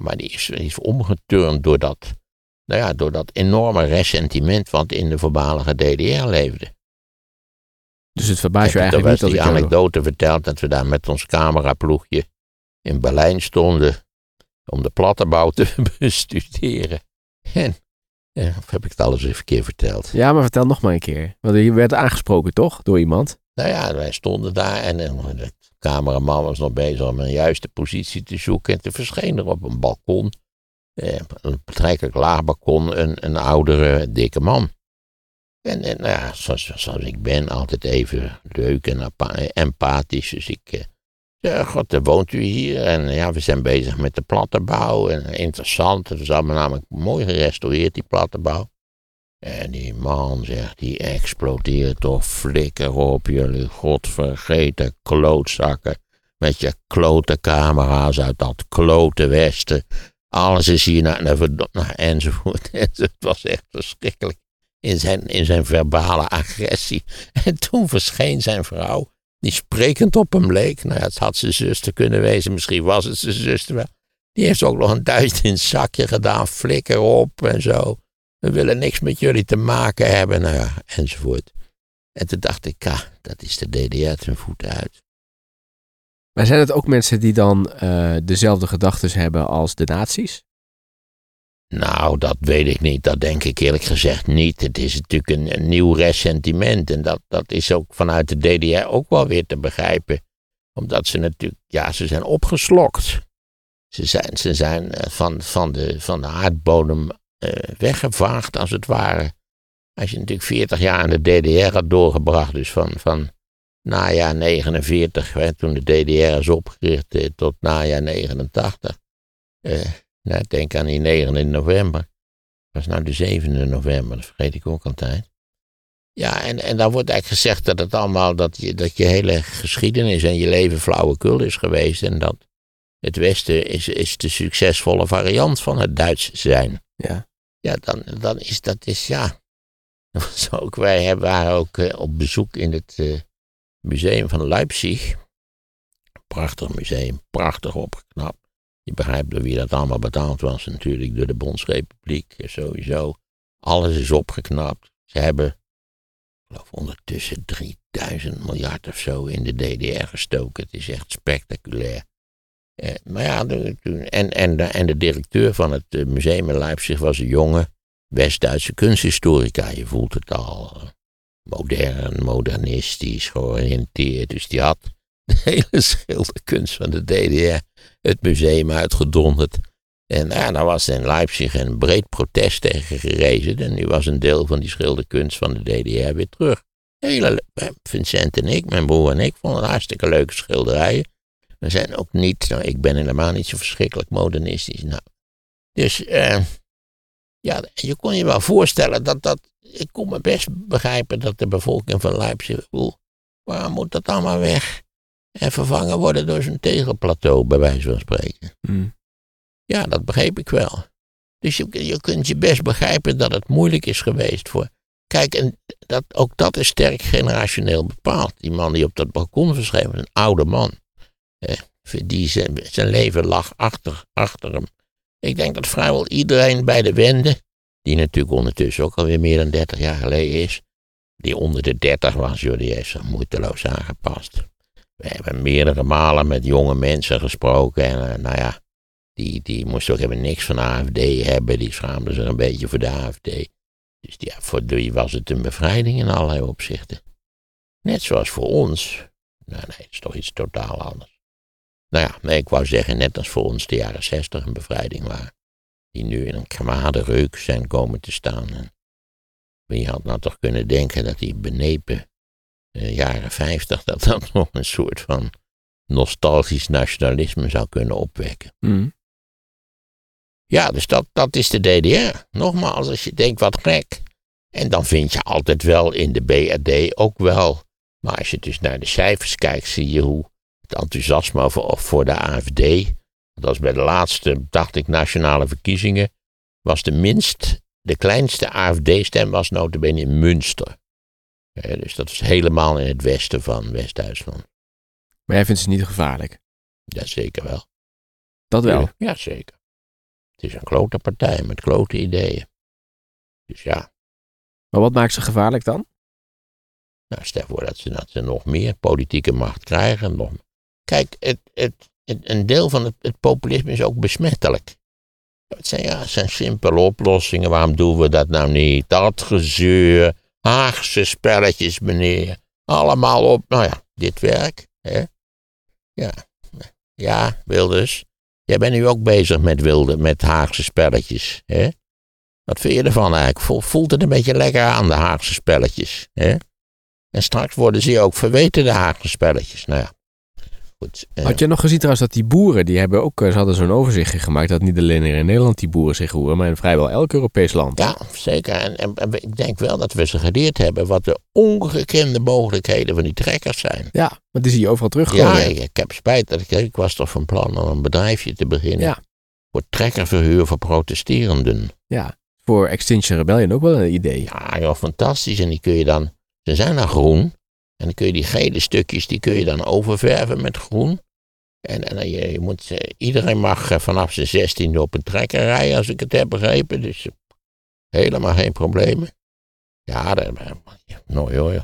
Maar die is, omgeturnd door dat, nou ja, door dat enorme ressentiment wat in de voormalige DDR leefde. Dus het verbaast je eigenlijk niet dat die anekdote verteld dat we daar met ons cameraploegje in Berlijn stonden om de plattenbouw te <laughs> bestuderen. En, of heb ik het alles even een keer verteld? Ja, maar vertel nog maar een keer. Want je werd aangesproken, toch? Door iemand? Nou ja, wij stonden daar en cameraman was nog bezig om een juiste positie te zoeken. En toen verscheen er op een balkon, eh, een betrekkelijk laag balkon, een, een oudere, dikke man. En, en nou ja, zoals, zoals ik ben, altijd even leuk en empathisch. Dus ik eh, zei, god, woont u hier. En ja, we zijn bezig met de plattenbouw. En interessant, het is allemaal namelijk mooi gerestaureerd, die plattenbouw. En die man zegt, die explodeert toch flikker op jullie godvergeten klootzakken. Met je klote camera's uit dat klote westen. Alles is hier naar, naar enzovoort. <laughs> Het was echt verschrikkelijk in zijn, in zijn verbale agressie. En toen verscheen zijn vrouw, die sprekend op hem leek. Nou ja, het had zijn zuster kunnen wezen, misschien was het zijn zuster wel. Die heeft ook nog een duizend in het zakje gedaan, flikker op en zo. We willen niks met jullie te maken hebben, nou ja, enzovoort. En toen dacht ik, ja, dat is de DDR ten voeten uit. Maar zijn het ook mensen die dan eh, dezelfde gedachten hebben als de nazi's? Nou, dat weet ik niet. Dat denk ik eerlijk gezegd niet. Het is natuurlijk een, een nieuw ressentiment. En dat, dat is ook vanuit de DDR ook wel weer te begrijpen. Omdat ze natuurlijk, ja, ze zijn opgeslokt. Ze zijn, ze zijn eh, van, van, de, van de aardbodem weggevaagd, als het ware. Als je natuurlijk 40 jaar in de DDR had doorgebracht, dus van, van najaar 49, hè, toen de DDR is opgericht, eh, tot najaar 89. Eh, nou, denk aan die 9 november. Dat was nou de 7e november, dat vergeet ik ook altijd. Ja, en, en dan wordt eigenlijk gezegd dat het allemaal, dat je, dat je hele geschiedenis en je leven flauwekul is geweest. En dat het Westen is, is de succesvolle variant van het Duits zijn. Ja. Ja, dan, dan is dat, is ja. <laughs> Ook, wij waren ook eh, op bezoek in het eh, museum van Leipzig. Prachtig museum, prachtig opgeknapt. Je begrijpt door wie dat allemaal betaald was, natuurlijk door de Bondsrepubliek, eh, sowieso. Alles is opgeknapt. Ze hebben, ik geloof ondertussen 3000 miljard of zo in de DDR gestoken. Het is echt spectaculair. Eh, maar ja, toen- en, en, de, en de directeur van het eh, museum in Leipzig was een jonge West-Duitse kunsthistorica. Je voelt het al. eh, Modern, modernistisch, georiënteerd. Dus die had <laughs> de hele schilderkunst van de DDR het museum uitgedonderd. En ja, daar was in Leipzig een breed protest tegen gerezen. En nu was een deel van die schilderkunst van de DDR weer terug. Hele, le- Vincent en ik, mijn broer en ik, vonden hartstikke leuke schilderijen. We zijn ook niet, nou, ik ben helemaal niet zo verschrikkelijk modernistisch. Nou, dus eh, ja, je kon je wel voorstellen dat dat. Ik kon me best begrijpen dat de bevolking van Leipzig. Oeh, waarom moet dat allemaal weg? En vervangen worden door zo'n tegelplateau, bij wijze van spreken. Mm. Ja, dat begreep ik wel. Dus je, je kunt je best begrijpen dat het moeilijk is geweest voor. Kijk, en dat, ook dat is sterk generationeel bepaald. Die man die op dat balkon verscheen, een oude man. Die zijn, zijn leven lag achter, achter hem. Ik denk dat vrijwel iedereen bij de Wende, die natuurlijk ondertussen ook alweer meer dan 30 jaar geleden is, die onder de 30 was, joh, die heeft zich moeiteloos aangepast. We hebben meerdere malen met jonge mensen gesproken en eh, nou ja, die, die moesten ook helemaal niks van de AFD hebben. Die schaamden zich een beetje voor de AFD. Dus ja, voor die was het een bevrijding in allerlei opzichten. Net zoals voor ons. Nou nee, het is toch iets totaal anders. Nou ja, nee, ik wou zeggen, net als voor ons de jaren zestig een bevrijding waren. Die nu in een kwade reuk zijn komen te staan. En wie had nou toch kunnen denken dat die benepen eh, jaren 50, dat dat <laughs> nog een soort van nostalgisch nationalisme zou kunnen opwekken. Mm. Ja, dus dat, dat is de DDR. Nogmaals, als je denkt wat gek. En dan vind je altijd wel in de BRD ook wel. Maar als je dus naar de cijfers kijkt, zie je hoe het enthousiasme voor, voor de AFD. Dat was bij de laatste, dacht ik, nationale verkiezingen. Was de minst, de kleinste AFD-stem was notabene in Münster. Eh, dus dat is helemaal in het westen van West-Duitsland. Maar jij vindt ze niet gevaarlijk? Ja, zeker wel. Dat wel. Ja, zeker. Het is een klote partij met klote ideeën. Dus ja, Maar wat maakt ze gevaarlijk dan? Nou, stel voor dat ze, dat ze nog meer politieke macht krijgen. Nog... Kijk, het, het, het- een deel van het, het populisme is ook besmettelijk. Het zijn, ja, het zijn simpele oplossingen. Waarom doen we dat nou niet? Dat gezeur, Haagse spelletjes, meneer. Allemaal op, nou ja, dit werk. Hè? Ja. ja, Wilders. Jij bent nu ook bezig met wilde, met Haagse spelletjes. Hè? Wat vind je ervan eigenlijk? Vo- Voelt het een beetje lekker aan, de Haagse spelletjes? Hè? En straks worden ze ook verweten, de Haagse spelletjes. Nou ja, goed. eh, Had je nog gezien trouwens dat die boeren, die hebben ook, eh, ze hadden zo'n overzichtje gemaakt dat niet alleen hier in Nederland die boeren zich roeren, maar in vrijwel elk Europees land. Ja, zeker. En, en, en ik denk wel dat we ze geleerd hebben wat de ongekende mogelijkheden van die trekkers zijn. Ja, maar die zie je overal terugkomen. Ja, ik, ik heb spijt dat ik, ik was toch van plan om een bedrijfje te beginnen. Ja. Voor trekkerverhuur voor protesterenden. Ja, voor Extinction Rebellion ook wel een idee. Ja, joh, fantastisch. En die kun je dan, ze zijn dan groen. En dan kun je die gele stukjes, die kun je dan oververven met groen. En, en je, je moet, eh, iedereen mag eh, vanaf zijn zestiende op een trekker rijden, als ik het heb begrepen. Dus eh, helemaal geen problemen. Ja, dat, nou joh,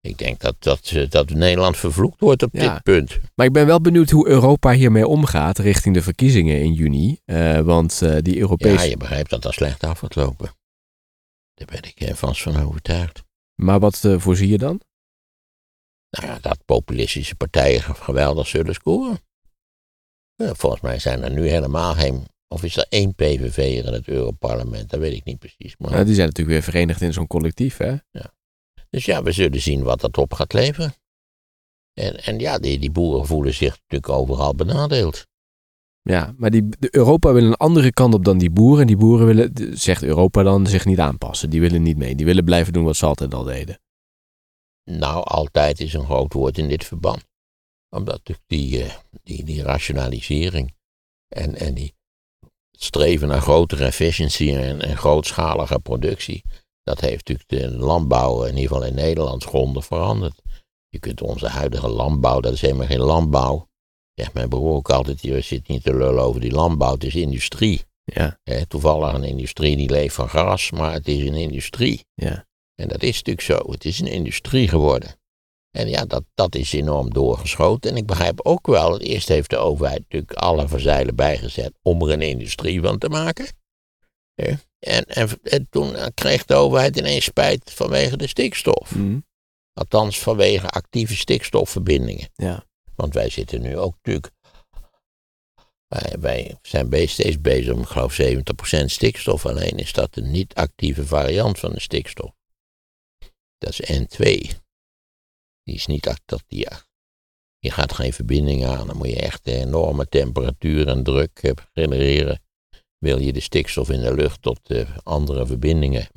ik denk dat, dat, dat Nederland vervloekt wordt op Ja. dit punt. Maar ik ben wel benieuwd hoe Europa hiermee omgaat richting de verkiezingen in juni. Want die Ja, Europese... je begrijpt dat dat slecht af gaat lopen. Daar ben ik vast van overtuigd. Maar wat eh, voorzie je dan? Nou ja, dat populistische partijen geweldig zullen scoren. Ja, volgens mij zijn er nu helemaal geen. Of is er één PVV'er in het Europarlement? Dat weet ik niet precies. Maar, Nou, die zijn natuurlijk weer verenigd in zo'n collectief, hè? dus ja, we zullen zien wat dat op gaat leveren. En, en ja, die, die boeren voelen zich natuurlijk overal benadeeld. Ja, maar die, Europa wil een andere kant op dan die boeren. En die boeren willen, zegt Europa dan, zich niet aanpassen. Die willen niet mee. Die willen blijven doen wat ze altijd al deden. Nou, altijd is een groot woord in dit verband. Omdat natuurlijk die, eh, die, die rationalisering en, en die streven naar grotere efficiëntie en, en grootschalige productie, dat heeft natuurlijk de landbouw, in ieder geval in Nederland, grondig veranderd. Je kunt onze huidige landbouw, dat is helemaal geen landbouw. Zegt mijn broer ook altijd, je zit niet te lullen over die landbouw, het is industrie. Ja, toevallig een industrie die leeft van gras, maar het is een industrie. ja. En dat is natuurlijk zo. Het is een industrie geworden. En ja, dat, dat is enorm doorgeschoten. En ik begrijp ook wel, dat eerst heeft de overheid natuurlijk alle verzeilen bijgezet om er een industrie van te maken. En, en, en toen kreeg de overheid ineens spijt vanwege de stikstof. Mhm. Althans vanwege actieve stikstofverbindingen. Ja. Want wij zitten nu ook natuurlijk. Wij, wij zijn steeds bezig om, ik geloof, 70% stikstof. Alleen is dat een niet-actieve variant van de stikstof. Dat is N2. Die is niet act- dat die, Je gaat geen verbinding aan. Dan moet je echt enorme temperatuur en druk eh, genereren. Wil je de stikstof in de lucht tot eh, andere verbindingen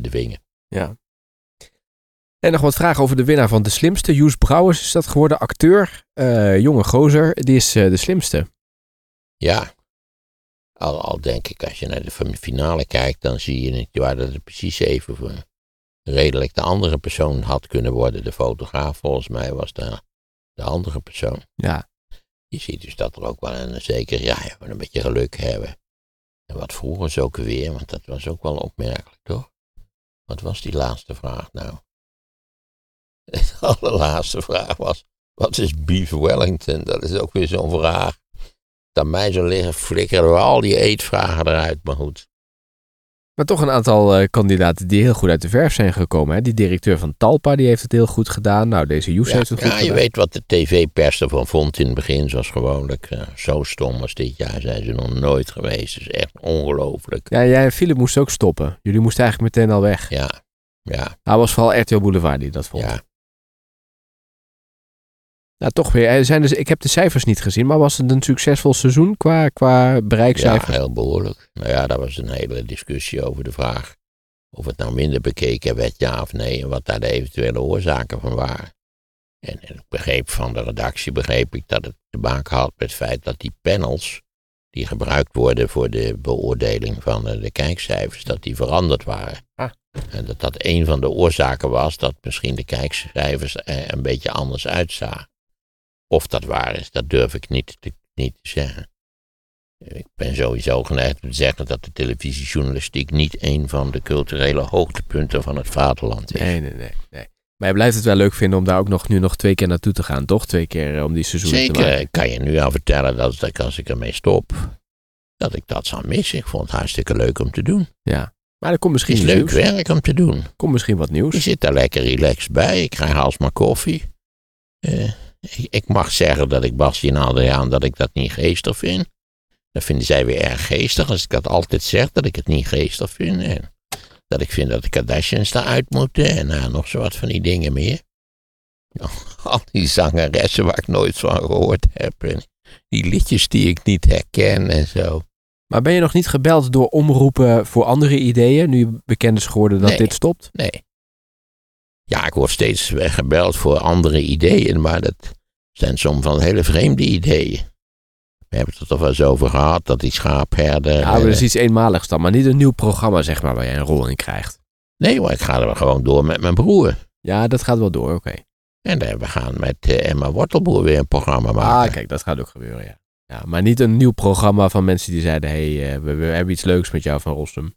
dwingen. ja. En nog wat vragen over de winnaar van de slimste. Joes Brouwers is dat geworden. Acteur, eh, jonge gozer. Die is de slimste. Ja, al, al denk ik, als je naar de fin- finale kijkt, dan zie je niet waar dat het precies even voor redelijk de andere persoon had kunnen worden. De fotograaf, volgens mij, was de, de andere persoon. Ja. Je ziet dus dat er ook wel een zeker, ja, een beetje geluk hebben. En wat vroeger ook weer, want dat was ook wel opmerkelijk, toch? Wat was die laatste vraag nou? <laughs> De allerlaatste vraag was, wat is beef Wellington? Dat is ook weer zo'n vraag. Dat mij zo liggen, flikkeren we al die eetvragen eruit, maar goed. Maar toch een aantal eh, kandidaten die heel goed uit de verf zijn gekomen. Hè? Die directeur van Talpa die heeft het heel goed gedaan. Nou, deze Joes Ja, heeft het goed ja, je gedaan. weet wat de tv-pers ervan vond in het begin, zoals gewoonlijk. eh, zo stom als dit jaar zijn ze nog nooit geweest. Het is echt ongelooflijk. Ja, jij en Philip moesten ook stoppen. Jullie moesten eigenlijk meteen al weg. Ja, ja, Nou, was vooral RTL Boulevard die dat vond. ja. Nou, toch weer. Er zijn dus, ik heb de cijfers niet gezien, maar was het een succesvol seizoen qua, qua Ja, bereikcijfers? heel behoorlijk. Nou ja, daar was een hele discussie over de vraag of het nou minder bekeken werd, ja of nee, en wat daar de eventuele oorzaken van waren. En, en ik begreep van de redactie, begreep ik dat het te maken had met het feit dat die panels, die gebruikt worden voor de beoordeling van de, de kijkcijfers, dat die veranderd waren. Ah. En dat dat een van de oorzaken was dat misschien de kijkcijfers er een beetje anders uitzagen. Of dat waar is, dat durf ik niet te, niet te zeggen. Ik ben sowieso geneigd om te zeggen dat de televisiejournalistiek niet een van de culturele hoogtepunten van het vaderland is. Nee, nee, nee, nee. Maar je blijft het wel leuk vinden om daar ook nog, nu nog twee keer naartoe te gaan, toch? Twee keer eh, om die seizoen te Zeker, maken. ik kan je nu al vertellen dat ik, als ik ermee stop, dat ik dat zou missen. Ik vond het hartstikke leuk om te doen. Ja. Maar er komt misschien is leuk nieuws. werk om te doen. komt misschien wat Je nieuws. zit daar lekker relaxed bij. Ik krijg alsmaar koffie. Eh, ik, ik mag zeggen dat ik Bastien en Adriaan dat ik dat niet geestig vind. Dat vinden zij weer erg geestig. Als ik dat altijd zeg, dat ik het niet geestig vind. En dat ik vind dat de Kardashians eruit moeten. En nou, nog zo wat van die dingen meer. Nou, <laughs> al die zangeressen waar ik nooit van gehoord heb. En die liedjes die ik niet herken en zo. Maar ben je nog niet gebeld door omroepen voor andere ideeën, nu bekend is geworden dat Nee. dit stopt? Nee. Ja, ik word steeds gebeld voor andere ideeën, maar dat zijn soms van hele vreemde ideeën. We hebben het er toch wel eens over gehad, dat die schaapherder... Ja, maar eh, dat is iets eenmaligs dan, maar niet een nieuw programma, zeg maar, waar jij een rol in krijgt. Nee, maar ik ga er gewoon door met mijn broer. Ja, dat gaat wel door, oké. En eh, we gaan met eh, Emma Wortelboer weer een programma maken. Ah, kijk, dat gaat ook gebeuren, ja. ja. Maar niet een nieuw programma van mensen die zeiden, hé, hey, we, we hebben iets leuks met jou van Rossum.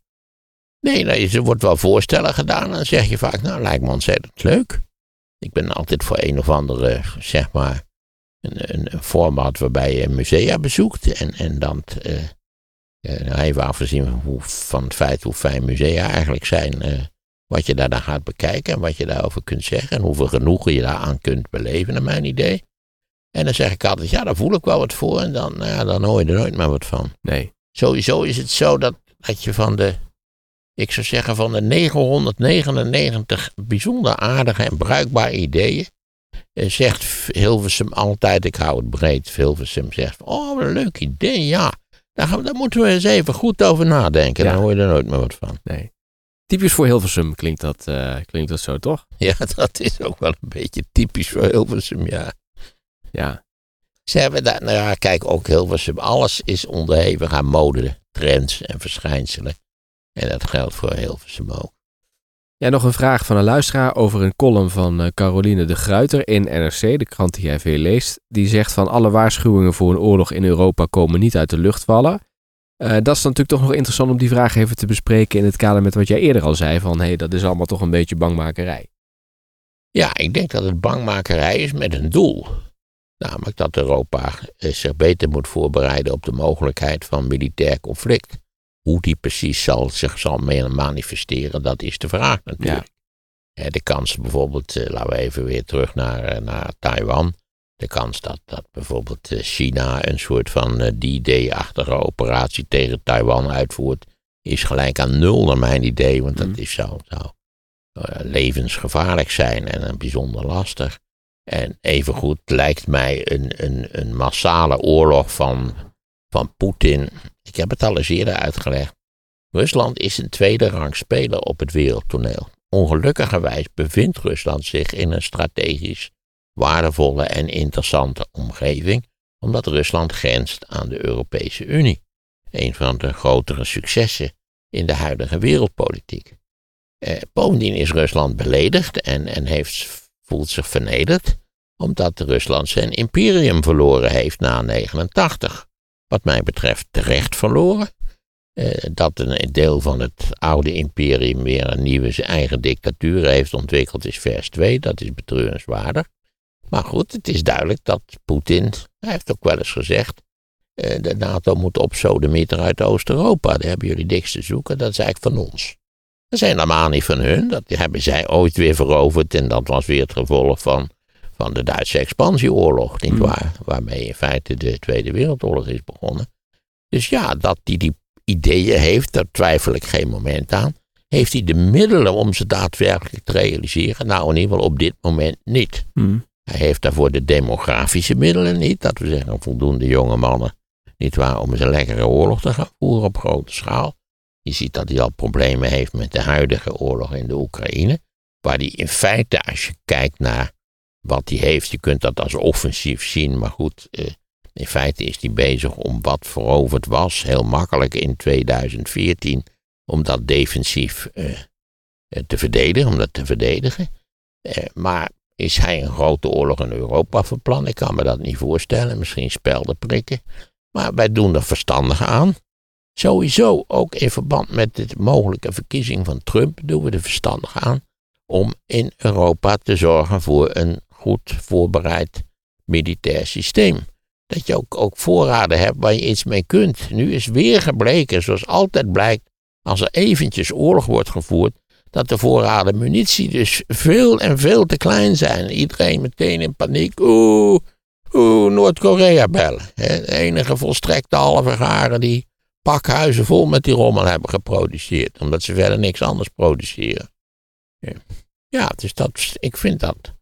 Nee, nou, er wordt wel voorstellen gedaan. En dan zeg je vaak, nou, lijkt me ontzettend leuk. Ik ben altijd voor een of andere, zeg maar, een, een, een format waarbij je musea bezoekt. En, en dan, eh, nou, even afgezien van, hoe, van het feit hoe fijn musea eigenlijk zijn. eh, wat je daar dan gaat bekijken en wat je daarover kunt zeggen. En hoeveel genoegen je daaraan kunt beleven, naar mijn idee. En dan zeg ik altijd, ja, daar voel ik wel wat voor. En dan, nou ja, dan hoor je er nooit meer wat van. Nee. Sowieso is het zo dat, dat je van de, ik zou zeggen van de 999 bijzonder aardige en bruikbare ideeën, eh, zegt Hilversum altijd, ik hou het breed, Hilversum zegt, oh wat een leuk idee, ja, daar, gaan daar moeten we eens even goed over nadenken, Ja. dan hoor je er nooit meer wat van. Nee. Typisch voor Hilversum klinkt dat, eh, klinkt dat zo, toch? <laughs> Ja, dat is ook wel een beetje typisch voor Hilversum, ja. Ja. Ze hebben daar, nou ja, kijk, ook Hilversum, alles is onderhevig aan mode, trends en verschijnselen. En dat geldt voor Hilversum ook. Ja, nog een vraag van een luisteraar over een column van eh, Caroline de Gruiter in NRC, de krant die jij veel leest. Die zegt van alle waarschuwingen voor een oorlog in Europa komen niet uit de lucht vallen. Eh, dat is natuurlijk toch nog interessant om die vraag even te bespreken in het kader met wat jij eerder al zei van hé, hey, dat is allemaal toch een beetje bangmakerij. Ja, ik denk dat het bangmakerij is met een doel. Namelijk dat Europa eh, zich beter moet voorbereiden op de mogelijkheid van militair conflict. Hoe die precies zal, zich zal manifesteren, dat is de vraag natuurlijk. Eh, De kans bijvoorbeeld, eh, laten we even weer terug naar, eh, naar Taiwan. De kans dat, dat bijvoorbeeld eh, China een soort van D-Day-achtige operatie tegen Taiwan uitvoert, is gelijk aan nul naar mijn idee, want dat Mm. is zo, zo eh, levensgevaarlijk zijn en bijzonder lastig. En evengoed lijkt mij een, een, een massale oorlog van, van Poetin. Ik heb het al eens eerder uitgelegd. Rusland is een tweede rang speler op het wereldtoneel. Ongelukkigerwijs bevindt Rusland zich in een strategisch waardevolle en interessante omgeving, omdat Rusland grenst aan de Europese Unie. Een van de grotere successen in de huidige wereldpolitiek. Eh, bovendien is Rusland beledigd en, en heeft, voelt zich vernederd, omdat Rusland zijn imperium verloren heeft na 89. Wat mij betreft terecht verloren. Eh, dat een deel van het oude imperium weer een nieuwe eigen dictatuur heeft ontwikkeld is vers 2. Dat is betreurenswaardig. Maar goed, het is duidelijk dat Poetin, hij heeft ook wel eens gezegd, eh, de NATO moet opsodemieten uit Oost-Europa. Daar hebben jullie niks te zoeken, dat is eigenlijk van ons. Dat zijn helemaal niet van hun, dat hebben zij ooit weer veroverd en dat was weer het gevolg van, van de Duitse expansieoorlog, nietwaar? Waarmee in feite de Tweede Wereldoorlog is begonnen. Dus ja, dat hij die ideeën heeft, daar twijfel ik geen moment aan. Heeft hij de middelen om ze daadwerkelijk te realiseren? Nou, in ieder geval op dit moment niet. Hij heeft daarvoor de demografische middelen niet, dat we zeggen voldoende jonge mannen, niet waar, om eens een lekkere oorlog te gaan voeren op grote schaal. Je ziet dat hij al problemen heeft met de huidige oorlog in de Oekraïne, waar hij in feite, als je kijkt naar wat hij heeft, je kunt dat als offensief zien, maar goed, eh, in feite is hij bezig om wat veroverd was, heel makkelijk in 2014, om dat defensief eh, eh, te verdedigen, om dat te verdedigen. Maar is hij een grote oorlog in Europa van plan? Ik kan me dat niet voorstellen. Misschien spelden prikken. Maar wij doen er verstandig aan. Sowieso, ook in verband met de mogelijke verkiezing van Trump, doen we er verstandig aan om in Europa te zorgen voor een goed voorbereid militair systeem. Dat je ook, ook voorraden hebt waar je iets mee kunt. Nu is weer gebleken, zoals altijd blijkt, als er eventjes oorlog wordt gevoerd, dat de voorraden munitie dus veel en veel te klein zijn. Iedereen meteen in paniek. Oeh, oeh, Noord-Korea bellen. De enige volstrekte halve garen die pakhuizen vol met die rommel hebben geproduceerd. Omdat ze verder niks anders produceren. Ja, dus dat, ik vind dat.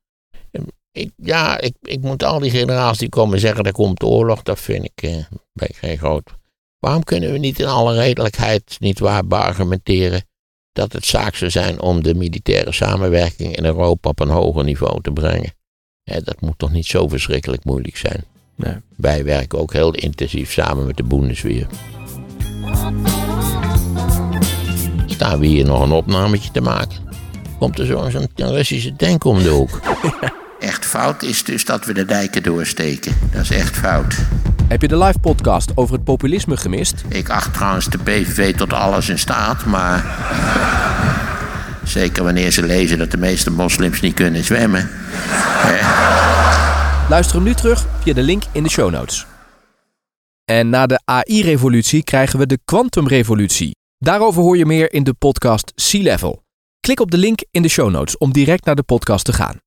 Ik, ja, ik, ik moet al die generaals die komen zeggen er komt oorlog, dat vind ik, eh, ben ik geen groot. Waarom kunnen we niet in alle redelijkheid niet waar beargumenteren dat het zaak zou zijn om de militaire samenwerking in Europa op een hoger niveau te brengen? dat moet toch niet zo verschrikkelijk moeilijk zijn. Nee. Wij werken ook heel intensief samen met de Bundesweer. Staan we hier nog een opnametje te maken? Komt er zo'n Russische tank om de hoek? <laughs> Echt fout is dus dat we de dijken doorsteken. Dat is echt fout. Heb je de live podcast over het populisme gemist? Ik acht trouwens de PVV tot alles in staat, maar. Zeker wanneer ze lezen dat de meeste moslims niet kunnen zwemmen. Luister hem nu terug via de link in de show notes. En na de AI-revolutie krijgen we de kwantumrevolutie. Daarover hoor je meer in de podcast Sea Level. Klik op de link in de show notes om direct naar de podcast te gaan.